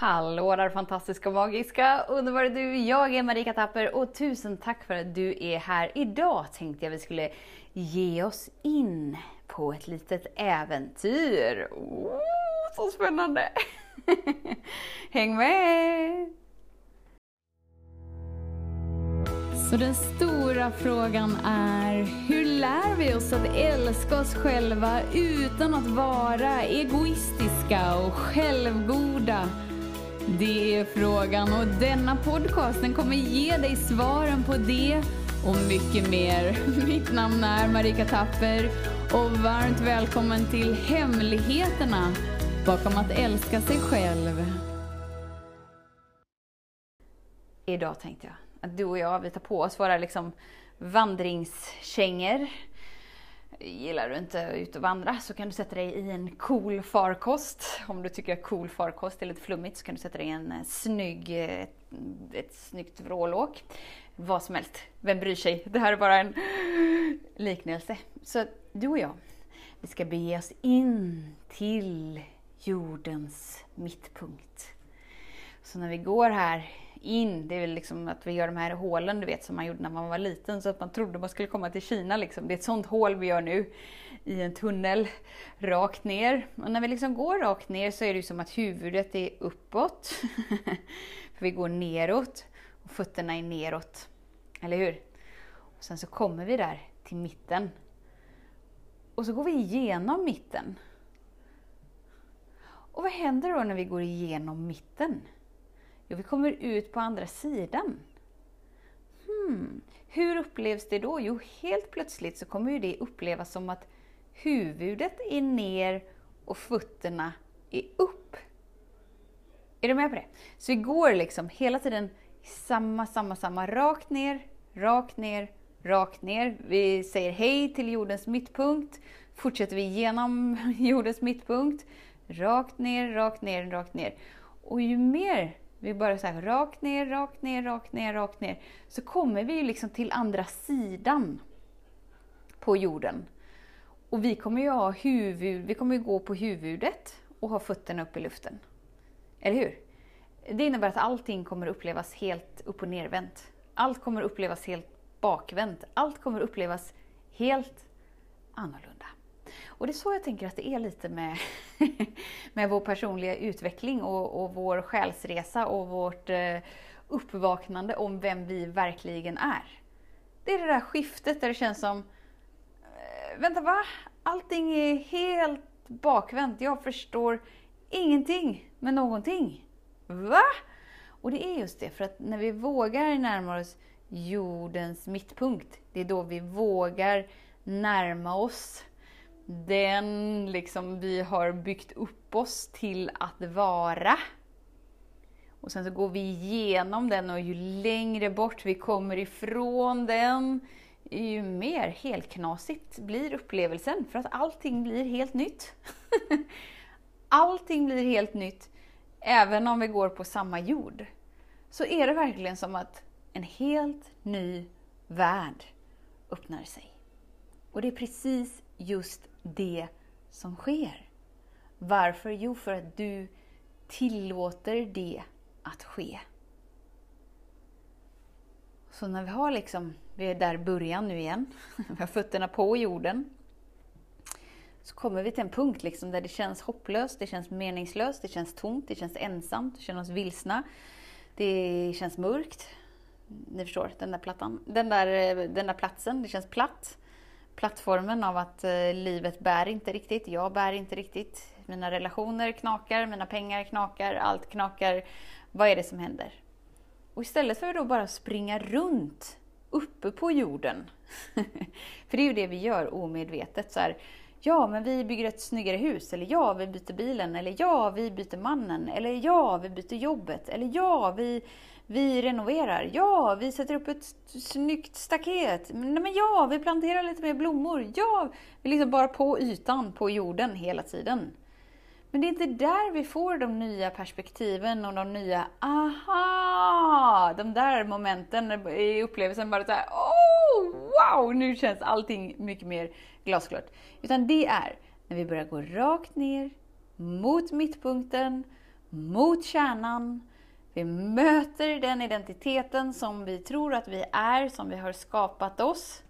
Hallå där fantastiska, magiska, underbara du! Jag är Marika Tapper och tusen tack för att du är här. Idag tänkte jag vi skulle ge oss in på ett litet äventyr. Oh, så spännande! Häng med! Så den stora frågan är, hur lär vi oss att älska oss själva utan att vara egoistiska och självgoda? Det är frågan och denna podcast den kommer ge dig svaren på det och mycket mer. Mitt namn är Marika Tapper och varmt välkommen till Hemligheterna bakom att älska sig själv. Idag tänkte jag att du och jag, vi tar på oss våra liksom vandringskängor. Gillar du inte att ut och vandra så kan du sätta dig i en cool farkost. Om du tycker att cool farkost är lite flummigt så kan du sätta dig i en eh, snygg, ett, ett snyggt vrålåk. Vad som helst, vem bryr sig? Det här är bara en liknelse. Så du och jag, vi ska bege oss in till jordens mittpunkt. Så när vi går här in. Det är väl liksom att vi gör de här hålen du vet som man gjorde när man var liten så att man trodde man skulle komma till Kina. Liksom. Det är ett sånt hål vi gör nu i en tunnel rakt ner. Och när vi liksom går rakt ner så är det som att huvudet är uppåt. För vi går neråt och fötterna är neråt. Eller hur? Och sen så kommer vi där till mitten. Och så går vi igenom mitten. Och vad händer då när vi går igenom mitten? Jo, vi kommer ut på andra sidan. Hmm. Hur upplevs det då? Jo, helt plötsligt så kommer ju det upplevas som att huvudet är ner och fötterna är upp. Är du med på det? Så vi går liksom hela tiden samma, samma, samma, rakt ner, rakt ner, rakt ner. Vi säger hej till jordens mittpunkt. Fortsätter vi genom jordens mittpunkt, rakt ner, rakt ner, rakt ner. Och ju mer vi bara så här, rakt ner, rakt ner, rakt ner, rakt ner. Så kommer vi ju liksom till andra sidan på jorden. Och vi kommer ju ha huvud, vi kommer ju gå på huvudet och ha fötterna upp i luften. Eller hur? Det innebär att allting kommer upplevas helt upp och nervänt. Allt kommer upplevas helt bakvänt. Allt kommer upplevas helt annorlunda. Och det är så jag tänker att det är lite med, med vår personliga utveckling och, och vår själsresa och vårt eh, uppvaknande om vem vi verkligen är. Det är det där skiftet där det känns som, eh, vänta va? Allting är helt bakvänt. Jag förstår ingenting med någonting. Va? Och det är just det, för att när vi vågar närma oss jordens mittpunkt, det är då vi vågar närma oss den liksom vi har byggt upp oss till att vara. Och sen så går vi igenom den och ju längre bort vi kommer ifrån den, ju mer helknasigt blir upplevelsen för att allting blir helt nytt. allting blir helt nytt, även om vi går på samma jord. Så är det verkligen som att en helt ny värld öppnar sig. Och det är precis just det som sker. Varför? Jo, för att du tillåter det att ske. Så när vi har liksom, vi är där i början nu igen, vi har fötterna på jorden, så kommer vi till en punkt liksom där det känns hopplöst, det känns meningslöst, det känns tomt, det känns ensamt, det känns vilsna, det känns mörkt. Ni förstår, den där plattan, den där, den där platsen, det känns platt plattformen av att eh, livet bär inte riktigt, jag bär inte riktigt, mina relationer knakar, mina pengar knakar, allt knakar. Vad är det som händer? Och istället för att då bara springa runt uppe på jorden, för det är ju det vi gör omedvetet. Så här, ja, men vi bygger ett snyggare hus, eller ja, vi byter bilen, eller ja, vi byter mannen, eller ja, vi byter jobbet, eller ja, vi vi renoverar. Ja, vi sätter upp ett snyggt staket. Nej, men ja, vi planterar lite mer blommor. Ja, vi är liksom bara på ytan på jorden hela tiden. Men det är inte där vi får de nya perspektiven och de nya aha! De där momenten i upplevelsen bara såhär åh wow! Nu känns allting mycket mer glasklart. Utan det är när vi börjar gå rakt ner mot mittpunkten mot kärnan. Vi möter den identiteten som vi tror att vi är, som vi har skapat oss.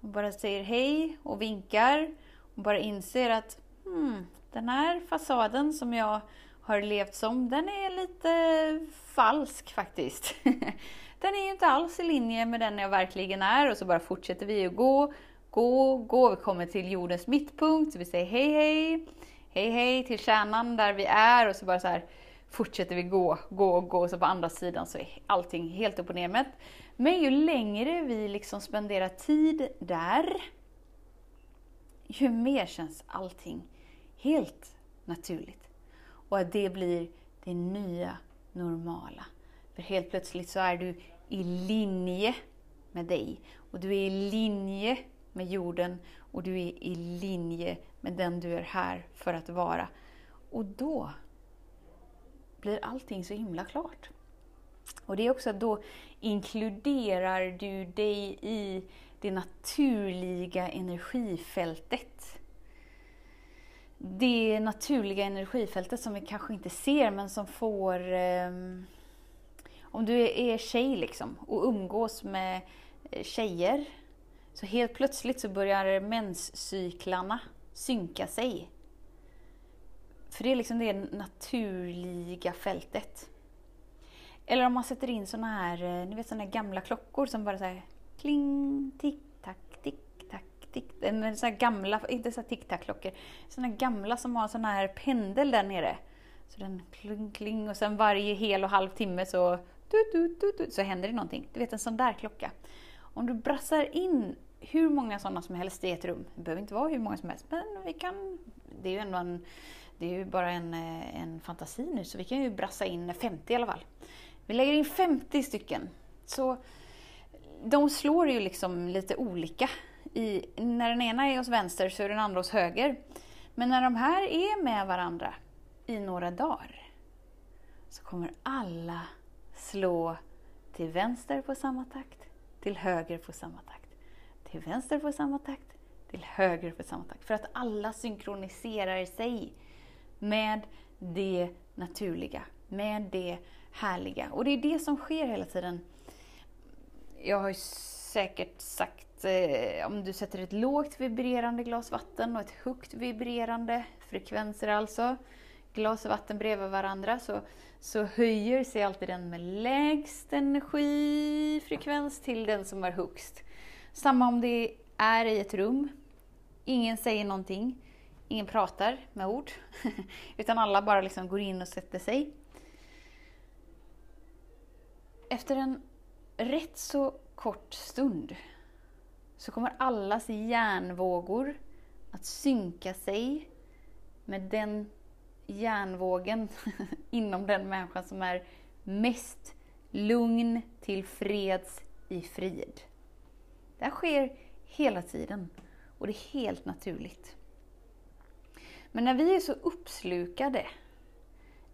Och bara säger hej och vinkar och bara inser att hmm, den här fasaden som jag har levt som, den är lite falsk faktiskt. den är ju inte alls i linje med den jag verkligen är och så bara fortsätter vi att gå, gå, gå. Vi kommer till jordens mittpunkt, så vi säger hej hej, hej hej till kärnan där vi är och så bara så här fortsätter vi gå, gå, gå. Och så på andra sidan så är allting helt upp och ner. Men ju längre vi liksom spenderar tid där, ju mer känns allting helt naturligt. Och att det blir det nya normala. För helt plötsligt så är du i linje med dig. Och du är i linje med jorden och du är i linje med den du är här för att vara. Och då blir allting så himla klart. Och det är också att då inkluderar du dig i det naturliga energifältet. Det naturliga energifältet som vi kanske inte ser men som får... Eh, om du är tjej liksom och umgås med eh, tjejer så helt plötsligt så börjar menscyklarna synka sig. För det är liksom det naturliga fältet. Eller om man sätter in såna här, eh, ni vet såna här gamla klockor som bara säger kling, tick, tick, en sån här gamla, inte så här tack klockor. Såna här gamla som har sån här pendel där nere. Så den kling, kling och sen varje hel och halv timme så, du, du, du, du, så händer det någonting. Du vet en sån där klocka. Om du brassar in hur många sådana som helst i ett rum, det behöver inte vara hur många som helst, men vi kan, det är ju ändå en, det är ju bara en, en fantasi nu, så vi kan ju brassa in 50 i alla fall. Vi lägger in 50 stycken. Så de slår ju liksom lite olika. I, när den ena är hos vänster så är den andra hos höger. Men när de här är med varandra i några dagar så kommer alla slå till vänster på samma takt, till höger på samma takt, till vänster på samma takt, till höger på samma takt. För att alla synkroniserar sig med det naturliga, med det härliga. Och det är det som sker hela tiden. Jag har ju säkert sagt, eh, om du sätter ett lågt vibrerande glas vatten och ett högt vibrerande, frekvenser alltså, glas vatten bredvid varandra, så, så höjer sig alltid den med lägst energifrekvens till den som är högst. Samma om det är i ett rum, ingen säger någonting, ingen pratar med ord, utan alla bara liksom går in och sätter sig. Efter en rätt så kort stund så kommer allas hjärnvågor att synka sig med den hjärnvågen inom den människan som är mest lugn, tillfreds, i frid. Det här sker hela tiden och det är helt naturligt. Men när vi är så uppslukade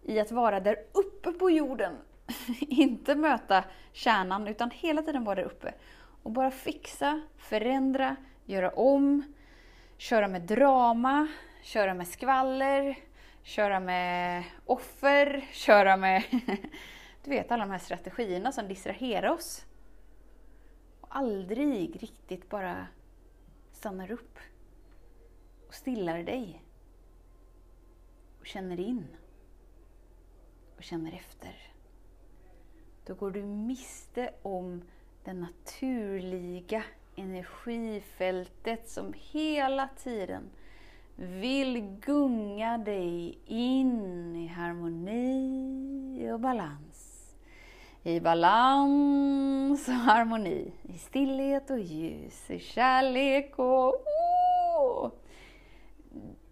i att vara där uppe på jorden inte möta kärnan utan hela tiden vara där uppe. Och bara fixa, förändra, göra om, köra med drama, köra med skvaller, köra med offer, köra med du vet alla de här strategierna som distraherar oss. Och aldrig riktigt bara stannar upp och stillar dig. Och känner in. Och känner efter. Då går du miste om det naturliga energifältet som hela tiden vill gunga dig in i harmoni och balans. I balans och harmoni, i stillhet och ljus, i kärlek och oh!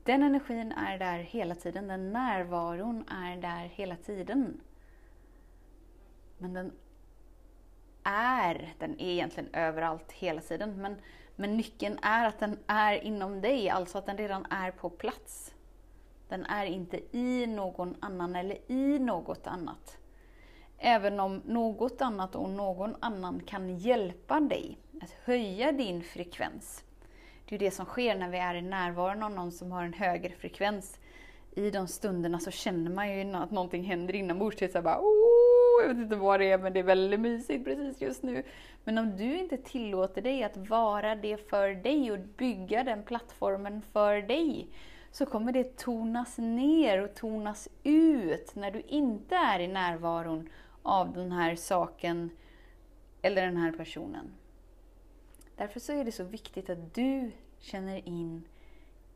Den energin är där hela tiden, den närvaron är där hela tiden. Men den är, den är egentligen överallt hela tiden, men, men nyckeln är att den är inom dig, alltså att den redan är på plats. Den är inte i någon annan eller i något annat. Även om något annat och någon annan kan hjälpa dig att höja din frekvens. Det är det som sker när vi är i närvaron av någon som har en högre frekvens i de stunderna så känner man ju att någonting händer inombords. Det är så bara, oh, jag vet inte vad det är men det är väldigt mysigt precis just nu. Men om du inte tillåter dig att vara det för dig och bygga den plattformen för dig, så kommer det tonas ner och tonas ut när du inte är i närvaron av den här saken eller den här personen. Därför så är det så viktigt att du känner in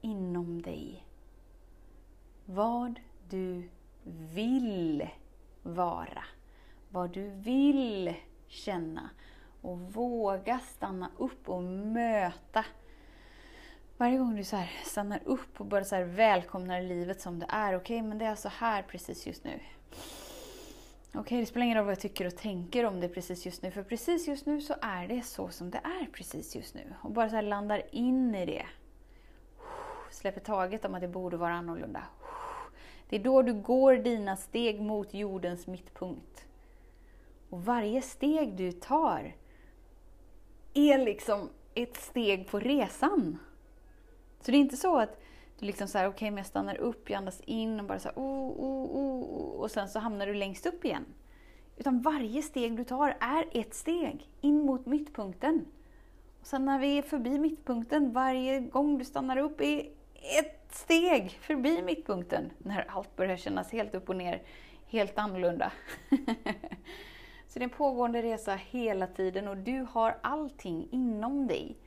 inom dig vad du vill vara, vad du vill känna och våga stanna upp och möta. Varje gång du så här stannar upp och bara så här välkomnar livet som det är. Okej, okay, men det är så här precis just nu. Okej, okay, det spelar ingen roll vad jag tycker och tänker om det precis just nu. För precis just nu så är det så som det är precis just nu. Och bara så här landar in i det. Släpper taget om att det borde vara annorlunda. Det är då du går dina steg mot jordens mittpunkt. Och varje steg du tar är liksom ett steg på resan. Så det är inte så att du liksom så okej, okay, men jag stannar upp, jag andas in och bara så här, oh, oh, oh, oh, och sen så hamnar du längst upp igen. Utan varje steg du tar är ett steg in mot mittpunkten. Och sen när vi är förbi mittpunkten, varje gång du stannar upp är ett steg förbi mittpunkten. När allt börjar kännas helt upp och ner, helt annorlunda. det är en pågående resa hela tiden och du har allting inom dig.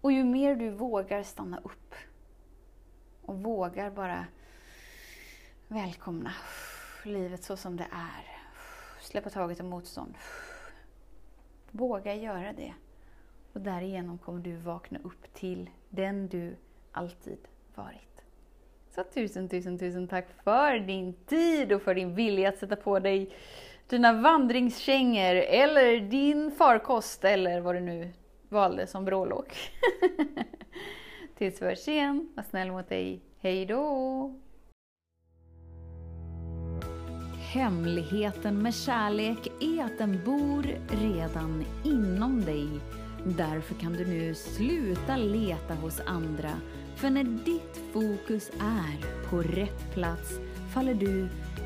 Och ju mer du vågar stanna upp och vågar bara välkomna livet så som det är. Släppa taget om motstånd. Våga göra det. Och därigenom kommer du vakna upp till den du alltid varit. Så tusen, tusen, tusen tack för din tid och för din vilja att sätta på dig dina vandringskängor eller din farkost eller vad du nu valde som brålåk. Tills vi hörs igen, var snäll mot dig. Hej då! Hemligheten med kärlek är att den bor redan inom dig. Därför kan du nu sluta leta hos andra. För när ditt fokus är på rätt plats faller du